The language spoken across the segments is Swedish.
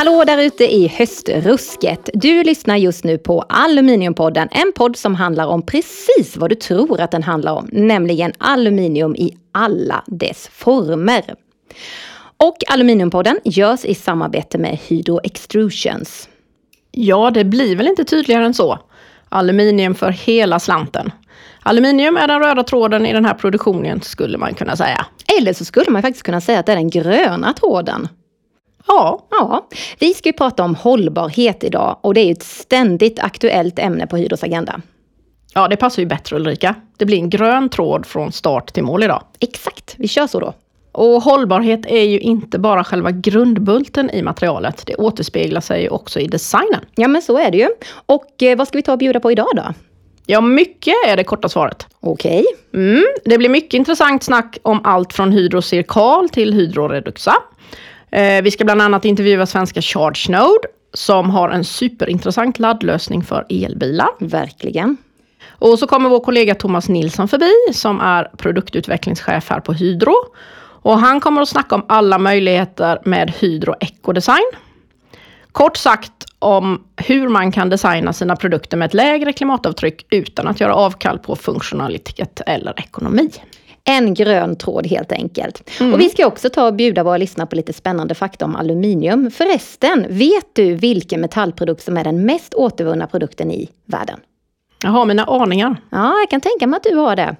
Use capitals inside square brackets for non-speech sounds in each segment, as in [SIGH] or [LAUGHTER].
Hallå där ute i höstrusket! Du lyssnar just nu på Aluminiumpodden, en podd som handlar om precis vad du tror att den handlar om, nämligen aluminium i alla dess former. Och Aluminiumpodden görs i samarbete med Hydro Extrusions. Ja, det blir väl inte tydligare än så. Aluminium för hela slanten. Aluminium är den röda tråden i den här produktionen, skulle man kunna säga. Eller så skulle man faktiskt kunna säga att det är den gröna tråden. Ja, Ja, vi ska ju prata om hållbarhet idag och det är ju ett ständigt aktuellt ämne på Hydros agenda. ja, det passar ju bättre Ulrika. Det blir en grön tråd från start till mål idag. Exakt, vi kör så då. Och hållbarhet är ju inte bara själva grundbulten i materialet. Det återspeglar sig också i designen. Ja, men så är det ju. Och eh, vad ska vi ta och bjuda på idag då? Ja, mycket är det korta svaret. Okej, Mm, det blir mycket intressant snack om allt från Hydrocirkal till Hydroreduxa. Eh, vi ska bland annat intervjua svenska ChargeNode som har en superintressant laddlösning för elbilar. verkligen. Och så kommer vår kollega Thomas Nilsson förbi som är produktutvecklingschef här på Hydro. Och han kommer att snacka om alla möjligheter med Hydro Ecodesign. Kort sagt om hur man kan designa sina produkter med ett lägre klimatavtryck utan att göra avkall på funktionalitet eller ekonomi. En grön tråd helt enkelt. Och vi ska också ta och bjuda våra lyssnare på lite spännande fakta om aluminium. Förresten, vet du vilken metallprodukt som är den mest återvunna produkten i världen? Jag har mina aningar. Ja, jag kan tänka mig att du har det.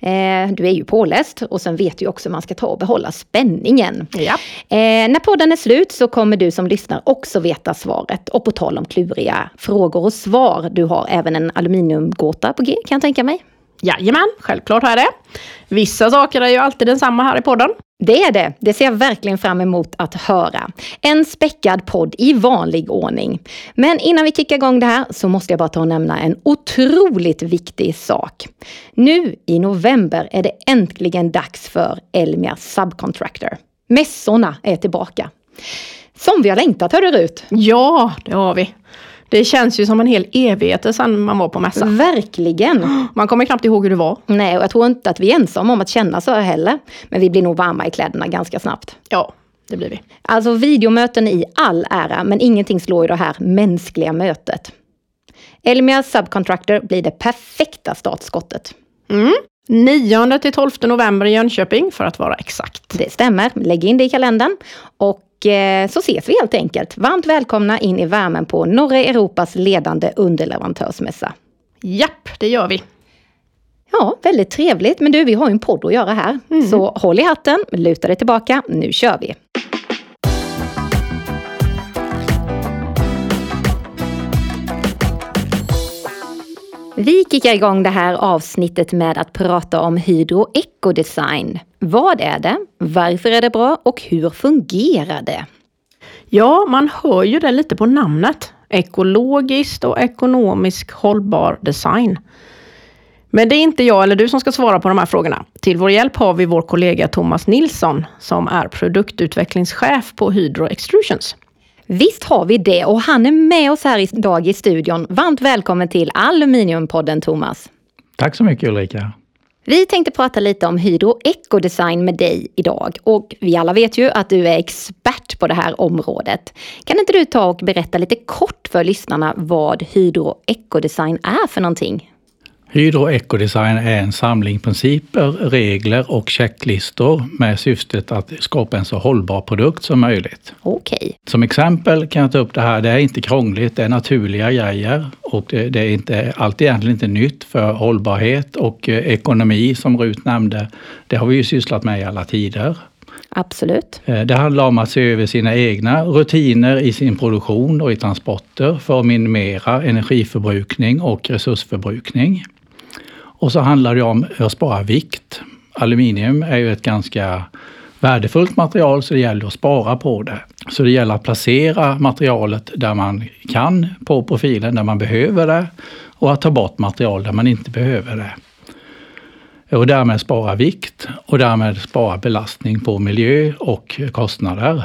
Eh, du är ju påläst och sen vet du också hur man ska ta och behålla spänningen. Ja. Eh, när podden är slut så kommer du som lyssnar också veta svaret. Och på tal om kluriga frågor och svar, du har även en aluminiumgåta på G kan jag tänka mig. Jajamän, självklart har jag det. Vissa saker är ju alltid densamma här i podden. Det är det. Det ser jag verkligen fram emot att höra. En späckad podd i vanlig ordning. Men innan vi kickar igång det här så måste jag bara ta och nämna en otroligt viktig sak. Nu i november är det äntligen dags för Elmia Subcontractor. Mässorna är tillbaka. Som vi har längtat, hörde Rut. Ja, det har vi. Det känns ju som en hel evighet sedan man var på mässan. Verkligen. Man kommer knappt ihåg hur det var. Nej, och jag tror inte att vi är ensamma om att känna så heller. Men vi blir nog varma i kläderna ganska snabbt. Ja, det blir vi. Alltså videomöten i all ära, men ingenting slår ju det här mänskliga mötet. Elmia Subcontractor blir det perfekta startskottet. 9 till 12 november i Jönköping för att vara exakt. Det stämmer, lägg in det i kalendern. Och så ses vi helt enkelt. Varmt välkomna in i värmen på norra Europas ledande underleverantörsmässa. Japp, det gör vi. Ja, väldigt trevligt. Men du, vi har ju en podd att göra här. Så håll i hatten, luta dig tillbaka. Nu kör vi! Vi kickar igång det här avsnittet med att prata om Hydro Ecodesign. Vad är det? Varför är det bra? Och hur fungerar det? Ja, man hör ju det lite på namnet. Ekologiskt och ekonomiskt hållbar design. Men det är inte jag eller du som ska svara på de här frågorna. Till vår hjälp har vi vår kollega Thomas Nilsson som är produktutvecklingschef på Hydro Extrusions. Visst har vi det och han är med oss här idag i studion. Varmt välkommen till Aluminiumpodden Thomas. Tack så mycket Ulrika. Vi tänkte prata lite om Hydro Ecodesign med dig idag och vi alla vet ju att du är expert på det här området. Kan inte du ta och berätta lite kort för lyssnarna vad Hydro Ecodesign är för någonting? Hydro Ecodesign är en samling principer, regler och checklistor med syftet att skapa en så hållbar produkt som möjligt. Okej, Som exempel kan jag ta upp det här, det är inte krångligt, det är naturliga grejer och det, det är inte, allt egentligen inte nytt för hållbarhet och eh, ekonomi som Rut nämnde. Det har vi ju sysslat med i alla tider. absolut. Eh, Det handlar om att se över sina egna rutiner i sin produktion och i transporter för att minimera energiförbrukning och resursförbrukning. Och så handlar det om att spara vikt. Aluminium är ju ett ganska värdefullt material så det gäller att spara på det. Så det gäller att placera materialet där man kan på profilen, där man behöver det och att ta bort material där man inte behöver det och därmed spara vikt och därmed spara belastning på miljö och kostnader.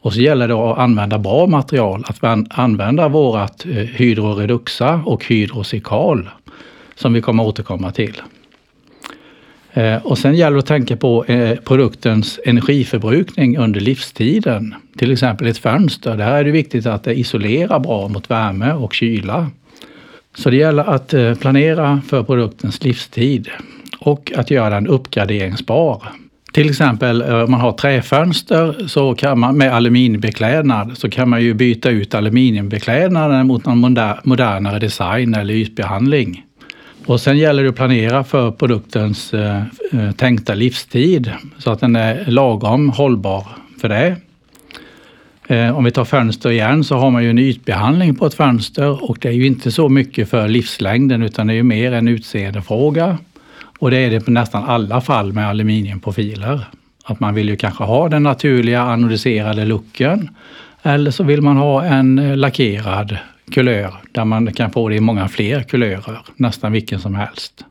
Och så gäller det att använda bra material, att använda vårat eh, Hydro Hydroreduxa och Hydrocirkal som vi kommer återkomma till. Eh, och sen gäller det att tänka på eh, produktens energiförbrukning under livstiden. Till exempel ett fönster, där är det viktigt att det isolerar bra mot värme och kyla. Så det gäller att eh, planera för produktens livstid och att göra den uppgraderingsbar. Till exempel om man har träfönster så kan man, med aluminiumbeklädnad så kan man ju byta ut aluminiumbeklädnaden mot någon modernare design eller ytbehandling. Och sen gäller det att planera för produktens eh, eh, tänkta livstid så att den är lagom hållbar för det. Eh, om vi tar fönster igen så har man ju en ytbehandling på ett fönster och det är ju inte så mycket för livslängden utan det är ju mer en utseendefråga. Och det är det på nästan alla fall med aluminiumprofiler. Att man vill ju kanske ha den naturliga anodiserade looken eller så vill man ha en eh, lackerad kulör där man kan få det i många fler kulörer, nästan vilken som helst.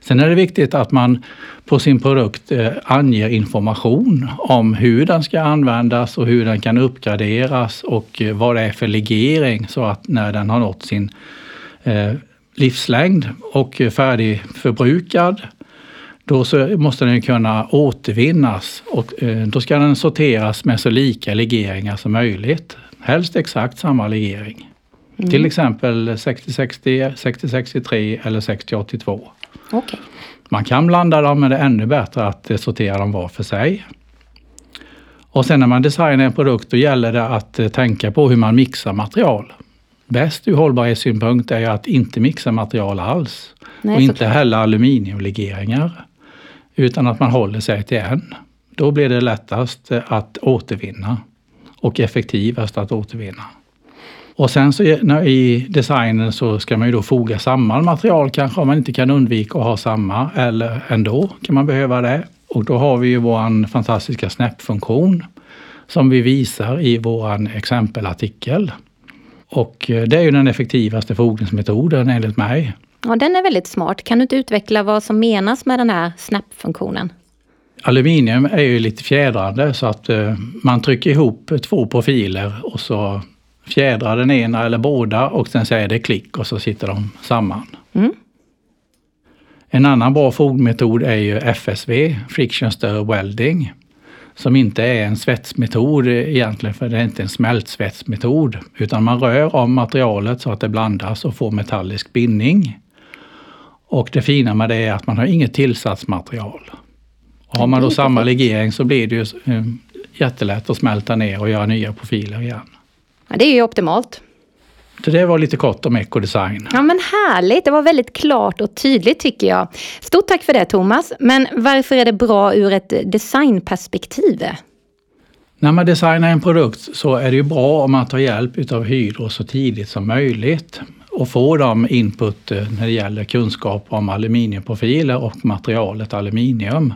Sen är det viktigt att man på sin produkt eh, anger information om hur den ska användas och hur den kan uppgraderas och eh, vad det är för legering så att när den har nått sin eh, livslängd och är färdigförbrukad då måste den kunna återvinnas och då ska den sorteras med så lika legeringar som möjligt. Helst exakt samma legering. Mm. Till exempel 60-60, 60-63 eller 60-82. Okay. Man kan blanda dem men det är ännu bättre att sortera dem var för sig. Och sen när man designar en produkt då gäller det att eh, tänka på hur man mixar material. Bäst ur hållbarhetssynpunkt är att inte mixa material alls. Nej, och inte heller aluminiumlegeringar. Utan att man håller sig till en. Då blir det lättast att återvinna och effektivast att återvinna. Och sen så i designen så ska man ju då foga samman material kanske om man inte kan undvika att ha samma eller ändå kan man behöva det. Och då har vi ju vår fantastiska snap-funktion som vi visar i vår exempelartikel. Och eh, det är ju den effektivaste fogningsmetoden enligt mig. Ja, den är väldigt smart. Kan du inte utveckla vad som menas med den här snap-funktionen? Aluminium är ju lite fjädrande så att eh, man trycker ihop två profiler och så fjädrar den ena eller båda och sen säger det klick och så sitter de samman. Mm. En annan bra fogmetod är ju FSV, Friction Stir Welding, som inte är en svetsmetod egentligen, för det är inte en smältsvetsmetod, utan man rör om materialet så att det blandas och får metallisk bindning. Och det fina med det är att man har inget tillsatsmaterial. Och har man då samma legering så blir det ju eh, jättelätt att smälta ner och göra nya profiler igen. Ja, det är ju optimalt. Det var lite kort om ekodesign. Ja men härligt, det var väldigt klart och tydligt tycker jag. Stort tack för det Thomas. Men varför är det bra ur ett designperspektiv? När man designar en produkt så är det ju bra om man tar hjälp av Hydro så tidigt som möjligt och får de input eh, när det gäller kunskap om aluminiumprofiler och materialet aluminium.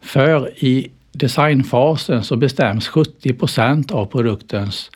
För i designfasen så bestäms 70 procent av produktens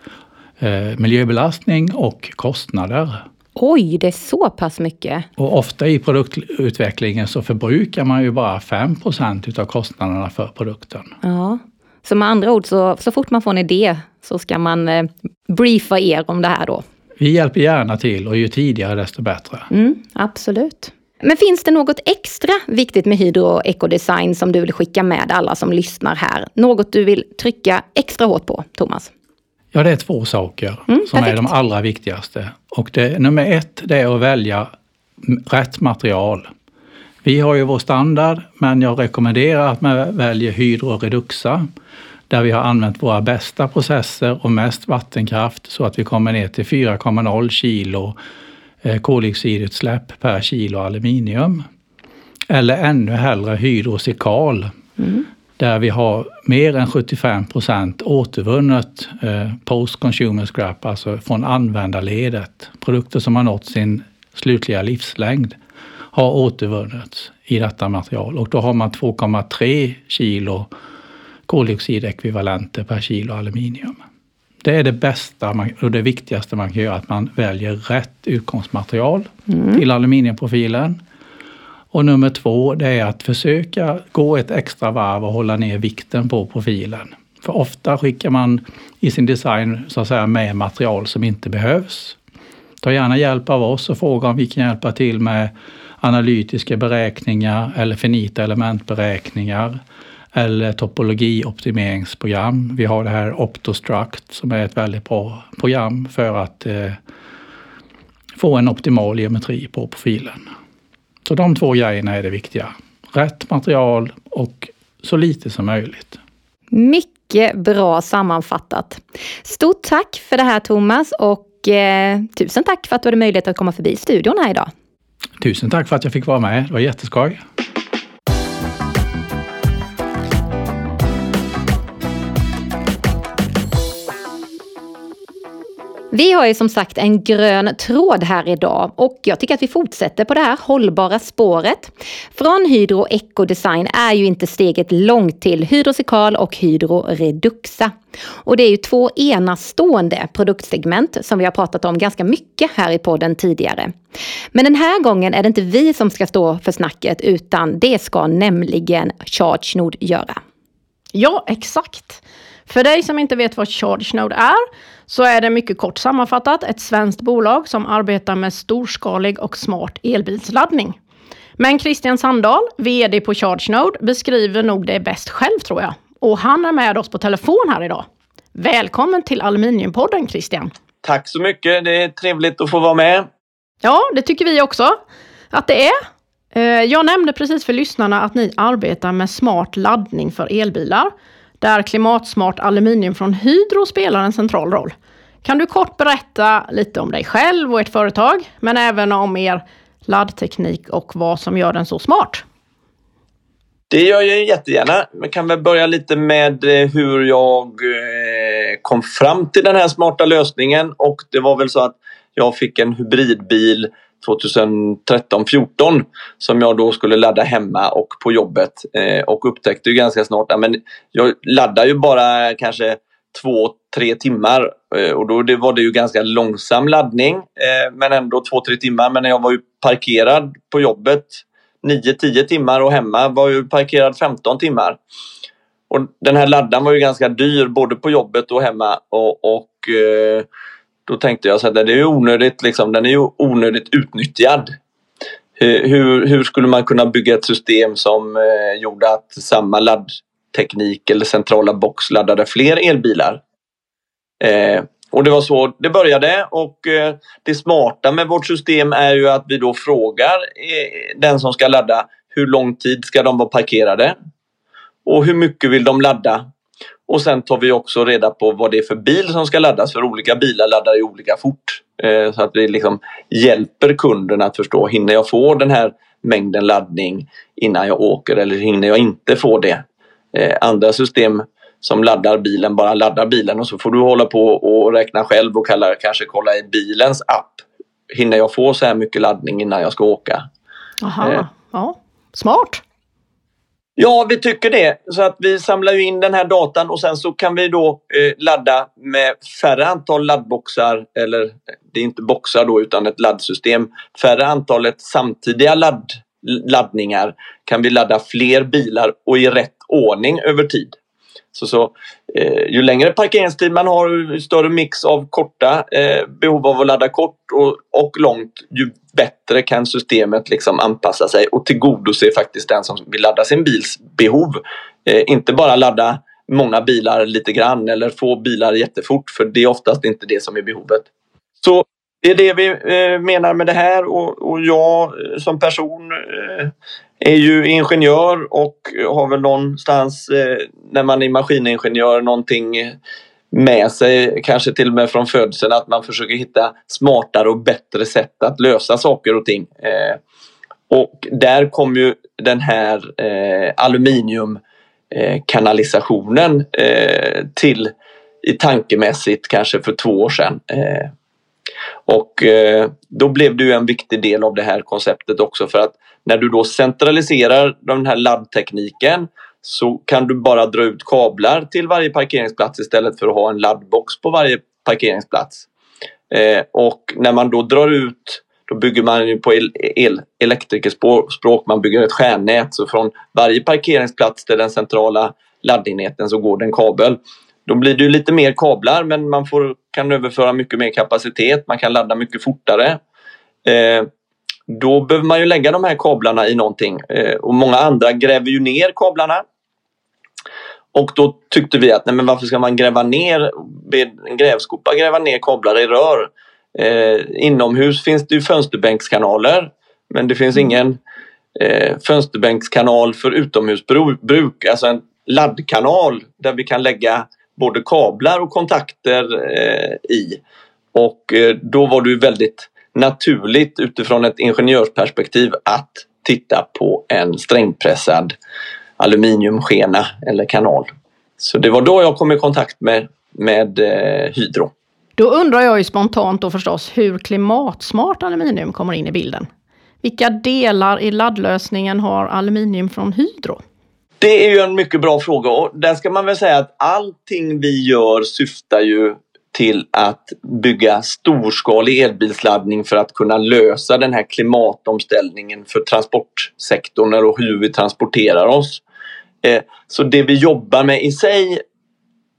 eh, miljöbelastning och kostnader. Oj, det är så pass mycket? Och ofta i produktutvecklingen så förbrukar man ju bara 5% utav kostnaderna för produkten. Ja, så med andra ord, så, så fort man får en idé så ska man eh, briefa er om det här då? Vi hjälper gärna till och ju tidigare desto bättre. Mm, absolut. Men finns det något extra viktigt med Hydro Ecodesign som du vill skicka med alla som lyssnar här? Något du vill trycka extra hårt på, Thomas? Ja, det är två saker mm, som perfekt. är de allra viktigaste. Och det, nummer ett, det är att välja rätt material. Vi har ju vår standard, men jag rekommenderar att man väljer Hydro Reduxa där vi har använt våra bästa processer och mest vattenkraft så att vi kommer ner till 4,0 kilo eh, koldioxidutsläpp per kilo aluminium. Eller ännu hellre hydrosikal mm där vi har mer än 75 procent återvunnet eh, post consumer scrap, alltså från användarledet. Produkter som har nått sin slutliga livslängd har återvunnits i detta material och då har man 2,3 kilo koldioxidekvivalenter per kilo aluminium. Det är det bästa och det viktigaste man kan göra, att man väljer rätt utgångsmaterial mm. till aluminiumprofilen och nummer två, det är att försöka gå ett extra varv och hålla ner vikten på profilen. För ofta skickar man i sin design så att säga med material som inte behövs. Ta gärna hjälp av oss och fråga om vi kan hjälpa till med analytiska beräkningar eller finita elementberäkningar eller topologioptimeringsprogram. Vi har det här Optostruct som är ett väldigt bra program för att eh, få en optimal geometri på profilen. Så de två grejerna är det viktiga. Rätt material och så lite som möjligt. Mycket bra sammanfattat. Stort tack för det här Thomas och eh, tusen tack för att du hade möjlighet att komma förbi studion här idag. Tusen tack för att jag fick vara med. Det var jätteskoj. Vi har ju som sagt en grön tråd här idag och jag tycker att vi fortsätter på det här hållbara spåret. Från Hydro Ecodesign är ju inte steget långt till Hydrosekal och Hydro Reduxa. Och det är ju två enastående produktsegment som vi har pratat om ganska mycket här i podden tidigare. Men den här gången är det inte vi som ska stå för snacket utan det ska nämligen ChargeNord göra. Ja, exakt. För dig som inte vet vad ChargeNode är så är det mycket kort sammanfattat ett svenskt bolag som arbetar med storskalig och smart elbilsladdning. Men Christian Sandahl, VD på ChargeNode, beskriver nog det bäst själv tror jag. Och han är med oss på telefon här idag. Välkommen till Aluminiumpodden Christian! Tack så mycket, det är trevligt att få vara med. Ja, det tycker vi också att det är. Eh, jag nämnde precis för lyssnarna att ni arbetar med smart laddning för elbilar där klimatsmart aluminium från Hydro spelar en central roll. Kan du kort berätta lite om dig själv och ert företag, men även om er laddteknik och vad som gör den så smart? Det gör jag jättegärna. Jag kan väl börja lite med eh, hur jag eh, kom fram till den här smarta lösningen och det var väl så att jag fick en hybridbil 2013-14 som jag då skulle ladda hemma och på jobbet eh, och upptäckte ju ganska snart att jag laddar ju bara kanske två, tre timmar eh, och då det var det ju ganska långsam laddning eh, men ändå två, tre timmar. Men jag var ju parkerad på jobbet 9-10 timmar och hemma var ju parkerad 15 timmar. Och den här laddaren var ju ganska dyr både på jobbet och hemma och, och eh, då tänkte jag så att det är onödigt, liksom, den är ju onödigt utnyttjad. Hur, hur skulle man kunna bygga ett system som eh, gjorde att samma laddteknik eller centrala box laddade fler elbilar? Eh, och det var så det började och eh, det smarta med vårt system är ju att vi då frågar eh, den som ska ladda hur lång tid ska de vara parkerade? Och hur mycket vill de ladda? Och sen tar vi också reda på vad det är för bil som ska laddas för olika bilar laddar ju olika fort. Eh, så att vi liksom hjälper kunden att förstå, hinner jag få den här mängden laddning innan jag åker eller hinner jag inte få det? Eh, andra system som laddar bilen bara laddar bilen och så får du hålla på och räkna själv och kalla, kanske kolla i bilens app. Hinner jag få så här mycket laddning innan jag ska åka? Aha, eh. ja. Smart! Ja, vi tycker det. Så att vi samlar ju in den här datan och sen så kan vi då eh, ladda med färre antal laddboxar, eller det är inte boxar då utan ett laddsystem. Färre antalet samtidiga ladd, laddningar kan vi ladda fler bilar och i rätt ordning över tid. Så, så eh, ju längre parkeringstid man har, ju större mix av korta eh, behov av att ladda kort och, och långt, ju bättre kan systemet liksom anpassa sig och tillgodose faktiskt den som vill ladda sin bils behov. Eh, inte bara ladda många bilar lite grann eller få bilar jättefort för det är oftast inte det som är behovet. Så det är det vi eh, menar med det här och, och jag eh, som person eh, är ju ingenjör och har väl någonstans eh, när man är maskiningenjör någonting med sig, kanske till och med från födseln, att man försöker hitta smartare och bättre sätt att lösa saker och ting. Eh, och där kom ju den här eh, aluminiumkanalisationen till i tankemässigt kanske för två år sedan. Och eh, då blev det en viktig del av det här konceptet också för att när du då centraliserar den här laddtekniken så kan du bara dra ut kablar till varje parkeringsplats istället för att ha en laddbox på varje parkeringsplats. Eh, och när man då drar ut då bygger man ju på el, el, elektrikerspråk, man bygger ett stjärnnät så från varje parkeringsplats till den centrala laddenheten så går det en kabel. Då blir det lite mer kablar men man får, kan överföra mycket mer kapacitet. Man kan ladda mycket fortare. Eh, då behöver man ju lägga de här kablarna i någonting eh, och många andra gräver ju ner kablarna. Och då tyckte vi att nej men varför ska man gräva ner, med en grävskopa gräva ner kablar i rör? Eh, inomhus finns det ju fönsterbänkskanaler men det finns ingen eh, fönsterbänkskanal för utomhusbruk, alltså en laddkanal där vi kan lägga både kablar och kontakter eh, i. Och eh, då var det ju väldigt naturligt utifrån ett ingenjörsperspektiv att titta på en strängpressad aluminiumskena eller kanal. Så det var då jag kom i kontakt med, med eh, Hydro. Då undrar jag ju spontant då förstås hur klimatsmart aluminium kommer in i bilden. Vilka delar i laddlösningen har aluminium från Hydro? Det är ju en mycket bra fråga och där ska man väl säga att allting vi gör syftar ju till att bygga storskalig elbilsladdning för att kunna lösa den här klimatomställningen för transportsektorn och hur vi transporterar oss. Eh, så det vi jobbar med i sig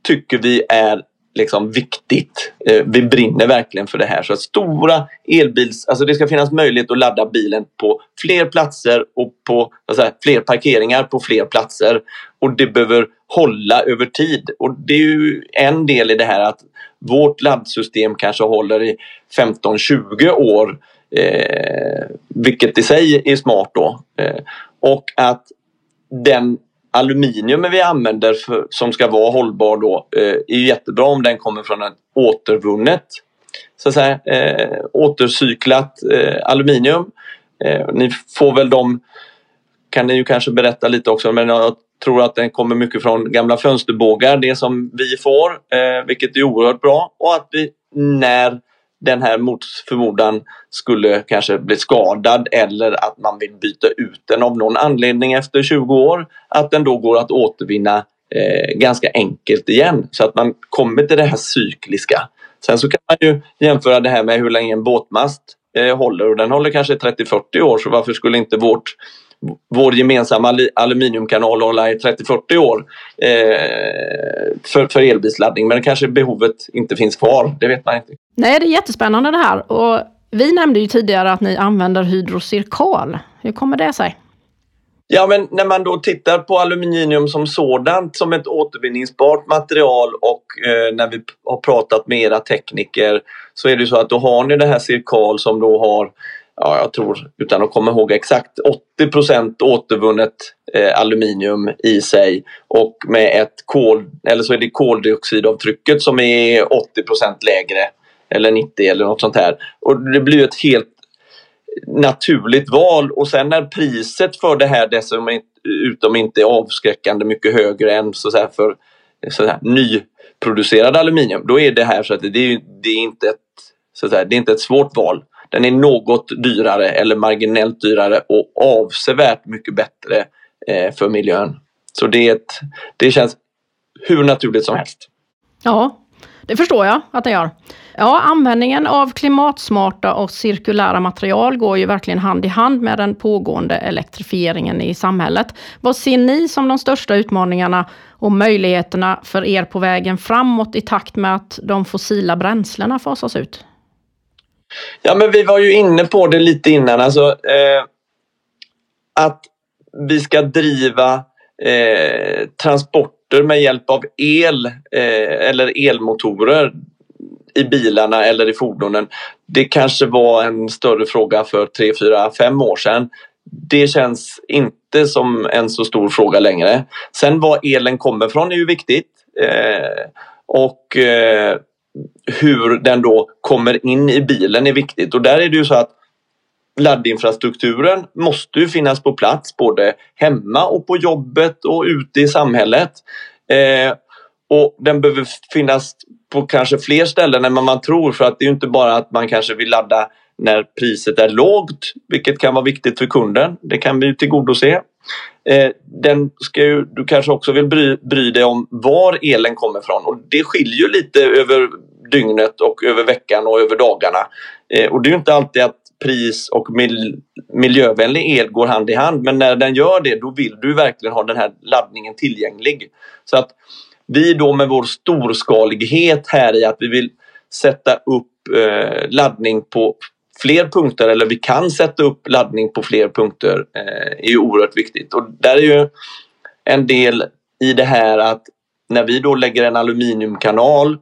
tycker vi är liksom viktigt. Eh, vi brinner verkligen för det här. Så att stora elbils... Alltså det ska finnas möjlighet att ladda bilen på fler platser och på säga, fler parkeringar på fler platser. Och det behöver hålla över tid. Och det är ju en del i det här att vårt laddsystem kanske håller i 15-20 år. Eh, vilket i sig är smart då. Eh, och att den aluminium vi använder för, som ska vara hållbar då eh, är jättebra om den kommer från ett återvunnet så att säga, eh, återcyklat eh, aluminium. Eh, ni får väl de kan ni ju kanske berätta lite också men jag tror att den kommer mycket från gamla fönsterbågar, det som vi får, eh, vilket är oerhört bra och att vi när den här mot förmodan skulle kanske bli skadad eller att man vill byta ut den av någon anledning efter 20 år, att den då går att återvinna eh, ganska enkelt igen så att man kommer till det här cykliska. Sen så kan man ju jämföra det här med hur länge en båtmast eh, håller och den håller kanske 30-40 år så varför skulle inte vårt vår gemensamma aluminiumkanal hålla i 30-40 år eh, för, för elbilsladdning. Men kanske behovet inte finns kvar, det vet man inte. Nej, det är jättespännande det här. Och vi nämnde ju tidigare att ni använder hydrocirkal. Hur kommer det sig? Ja, men när man då tittar på aluminium som sådant som ett återvinningsbart material och eh, när vi har pratat med era tekniker så är det så att då har ni det här cirkal som då har ja, jag tror, utan att komma ihåg exakt, 80% återvunnet eh, aluminium i sig och med ett kol, eller så är det koldioxidavtrycket som är 80% lägre eller 90 eller något sånt här. Och det blir ett helt naturligt val och sen när priset för det här dessutom inte är avskräckande mycket högre än så att för så här, nyproducerad aluminium, då är det här så att det är, det är inte ett så att säga, det är inte ett svårt val. Den är något dyrare eller marginellt dyrare och avsevärt mycket bättre eh, för miljön. Så det, ett, det känns hur naturligt som helst. Ja, det förstår jag att den gör. Ja, användningen av klimatsmarta och cirkulära material går ju verkligen hand i hand med den pågående elektrifieringen i samhället. Vad ser ni som de största utmaningarna och möjligheterna för er på vägen framåt i takt med att de fossila bränslena fasas ut? Ja, men vi var ju inne på det lite innan. Alltså, eh, att vi ska driva eh, transporter med hjälp av el eh, eller elmotorer i bilarna eller i fordonen. Det kanske var en större fråga för 3, 4, 5 år sedan. Det känns inte som en så stor fråga längre. Sen var elen kommer från är ju viktigt. Eh, och eh, hur den då kommer in i bilen är viktigt och där är det ju så att laddinfrastrukturen måste ju finnas på plats både hemma och på jobbet och ute i samhället. Eh, och den behöver finnas på kanske fler ställen än man tror för att det är inte bara att man kanske vill ladda när priset är lågt, vilket kan vara viktigt för kunden. Det kan vi tillgodose. Eh, den ska ju, du kanske också vill bry, bry dig om var elen kommer ifrån och det skiljer ju lite över dygnet och över veckan och över dagarna. Eh, och det är ju inte alltid att pris och mil, miljövänlig el går hand i hand men när den gör det då vill du verkligen ha den här laddningen tillgänglig. Så att vi då med vår storskalighet här i att vi vill sätta upp eh, laddning på fler punkter eller vi kan sätta upp laddning på fler punkter eh, är ju oerhört viktigt. Och där är ju en del i det här att när vi då lägger en aluminiumkanal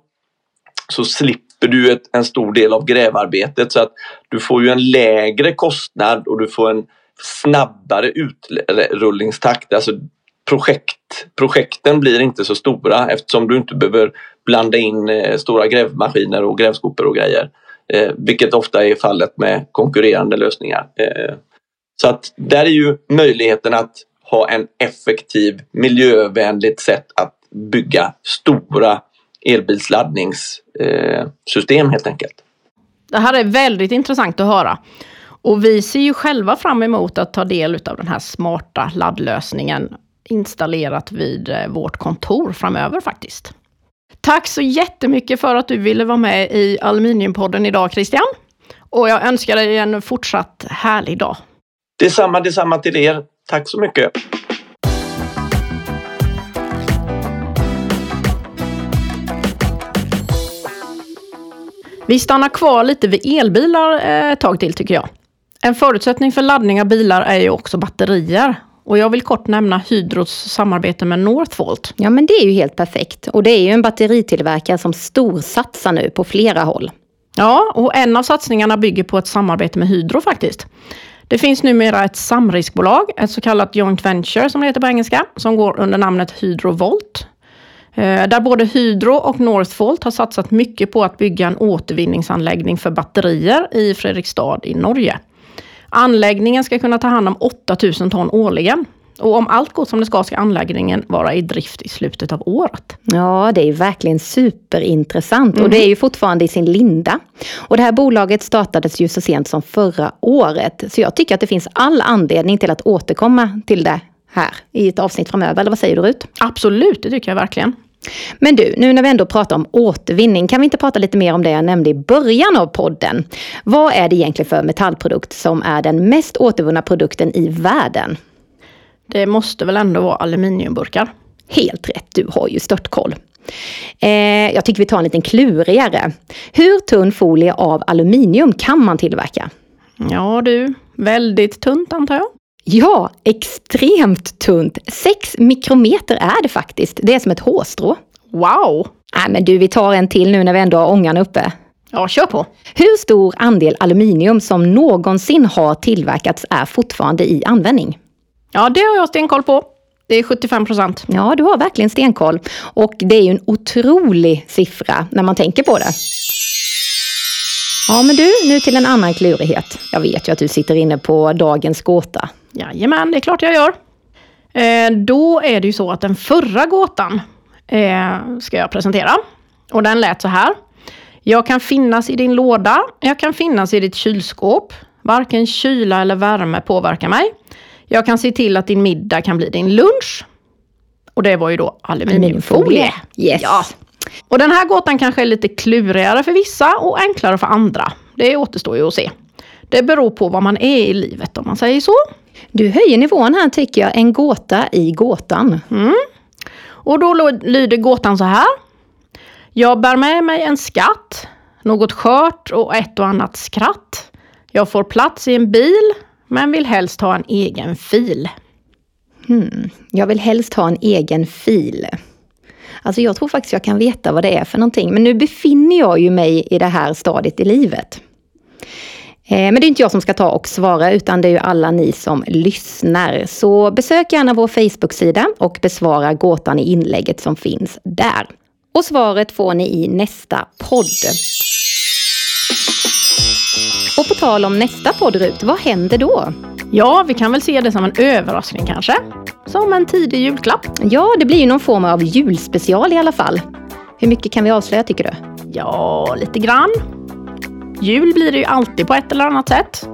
så slipper du ett, en stor del av grävarbetet så att du får ju en lägre kostnad och du får en snabbare utrullningstakt. Alltså projekt, projekten blir inte så stora eftersom du inte behöver blanda in eh, stora grävmaskiner och grävskopor och grejer. Eh, vilket ofta är fallet med konkurrerande lösningar. Eh, så att där är ju möjligheten att ha en effektiv miljövänligt sätt att bygga stora elbilsladdningssystem helt enkelt. Det här är väldigt intressant att höra. Och vi ser ju själva fram emot att ta del av den här smarta laddlösningen installerat vid eh, vårt kontor framöver faktiskt. Tack så jättemycket för att du ville vara med i Aluminiumpodden idag Christian. Och jag önskar dig en fortsatt härlig dag. Detsamma, detsamma till er. Tack så mycket. Vi stannar kvar lite vid elbilar eh, ett tag till tycker jag. En förutsättning för laddning av bilar är ju också batterier. Och jag vill kort nämna Hydros samarbete med Northvolt. Ja, men det är ju helt perfekt. Och det är ju en batteritillverkare som storsatsar nu på flera håll. Ja, och en av satsningarna bygger på ett samarbete med Hydro faktiskt. Det finns numera ett samriskbolag, ett så kallat joint venture som det heter på engelska, som går under namnet Hydrovolt. Eh, där både Hydro och Northvolt har satsat mycket på att bygga en återvinningsanläggning för batterier i Fredrikstad i Norge. Anläggningen ska kunna ta hand om 8000 ton årligen. Och om allt går som det ska, ska anläggningen vara i drift i slutet av året. Ja, det är verkligen superintressant mm. och det är ju fortfarande i sin linda. Och det här bolaget startades ju så sent som förra året. Så jag tycker att det finns all anledning till att återkomma till det här i ett avsnitt framöver. Eller vad säger du Rut? Absolut, det tycker jag verkligen. Men du, nu när vi ändå pratar om återvinning, kan vi inte prata lite mer om det jag nämnde i början av podden? Vad är det egentligen för metallprodukt som är den mest återvunna produkten i världen? Det måste väl ändå vara aluminiumburkar? Helt rätt, du har ju störtkoll. Eh, jag tycker vi tar en liten klurigare. Hur tunn folie av aluminium kan man tillverka? Ja du, väldigt tunt antar jag? Ja, extremt tunt. 6 mikrometer är det faktiskt. Det är som ett hårstrå. Wow! Nej men du, vi tar en till nu när vi ändå har ångan uppe. Ja, kör på. Hur stor andel aluminium som någonsin har tillverkats är fortfarande i användning? Ja, det har jag stenkoll på. Det är 75 procent. Ja, du har verkligen stenkoll. Och det är ju en otrolig siffra när man tänker på det. Ja, men du, nu till en annan klurighet. Jag vet ju att du sitter inne på dagens gåta. Jajamän, det är klart jag gör. Eh, då är det ju så att den förra gåtan eh, ska jag presentera. Och den lät så här. Jag kan finnas i din låda, jag kan finnas i ditt kylskåp. Varken kyla eller värme påverkar mig. Jag kan se till att din middag kan bli din lunch. Och det var ju då aluminiumfolie. Yes. Ja. Och den här gåtan kanske är lite klurigare för vissa och enklare för andra. Det återstår ju att se. Det beror på vad man är i livet om man säger så. Du höjer nivån här tycker jag. En gåta i gåtan. Mm. Och då lyder gåtan så här. Jag bär med mig en skatt, något skört och ett och annat skratt. Jag får plats i en bil, men vill helst ha en egen fil. Hmm. Jag vill helst ha en egen fil. Alltså jag tror faktiskt jag kan veta vad det är för någonting. Men nu befinner jag ju mig i det här stadiet i livet. Eh, men det är inte jag som ska ta och svara utan det är ju alla ni som lyssnar. Så besök gärna vår Facebook-sida och besvara gåtan i inlägget som finns där. Och svaret får ni i nästa podd. Och på tal om nästa podd Rut, vad händer då? Ja, vi kan väl se det som en överraskning kanske. Som en tidig julklapp. Ja, det blir ju någon form av julspecial i alla fall. Hur mycket kan vi avslöja tycker du? Ja, lite grann. Jul blir det ju alltid på ett eller annat sätt.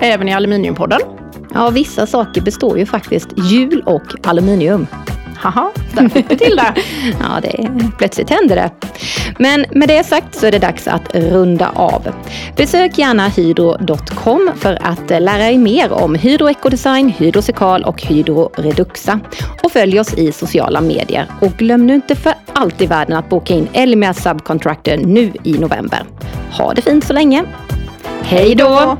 Även i Aluminiumpodden. Ja, vissa saker består ju faktiskt jul och aluminium. Haha, där fick du till det. [LAUGHS] ja, det, plötsligt hände det. Men med det sagt så är det dags att runda av. Besök gärna hydro.com för att lära er mer om Hydro Ecodesign, Hydro Sekal och Hydro Reduxa. Och följ oss i sociala medier. Och glöm nu inte för allt i världen att boka in Elmia Subcontractor nu i november. Ha det fint så länge! Hej då!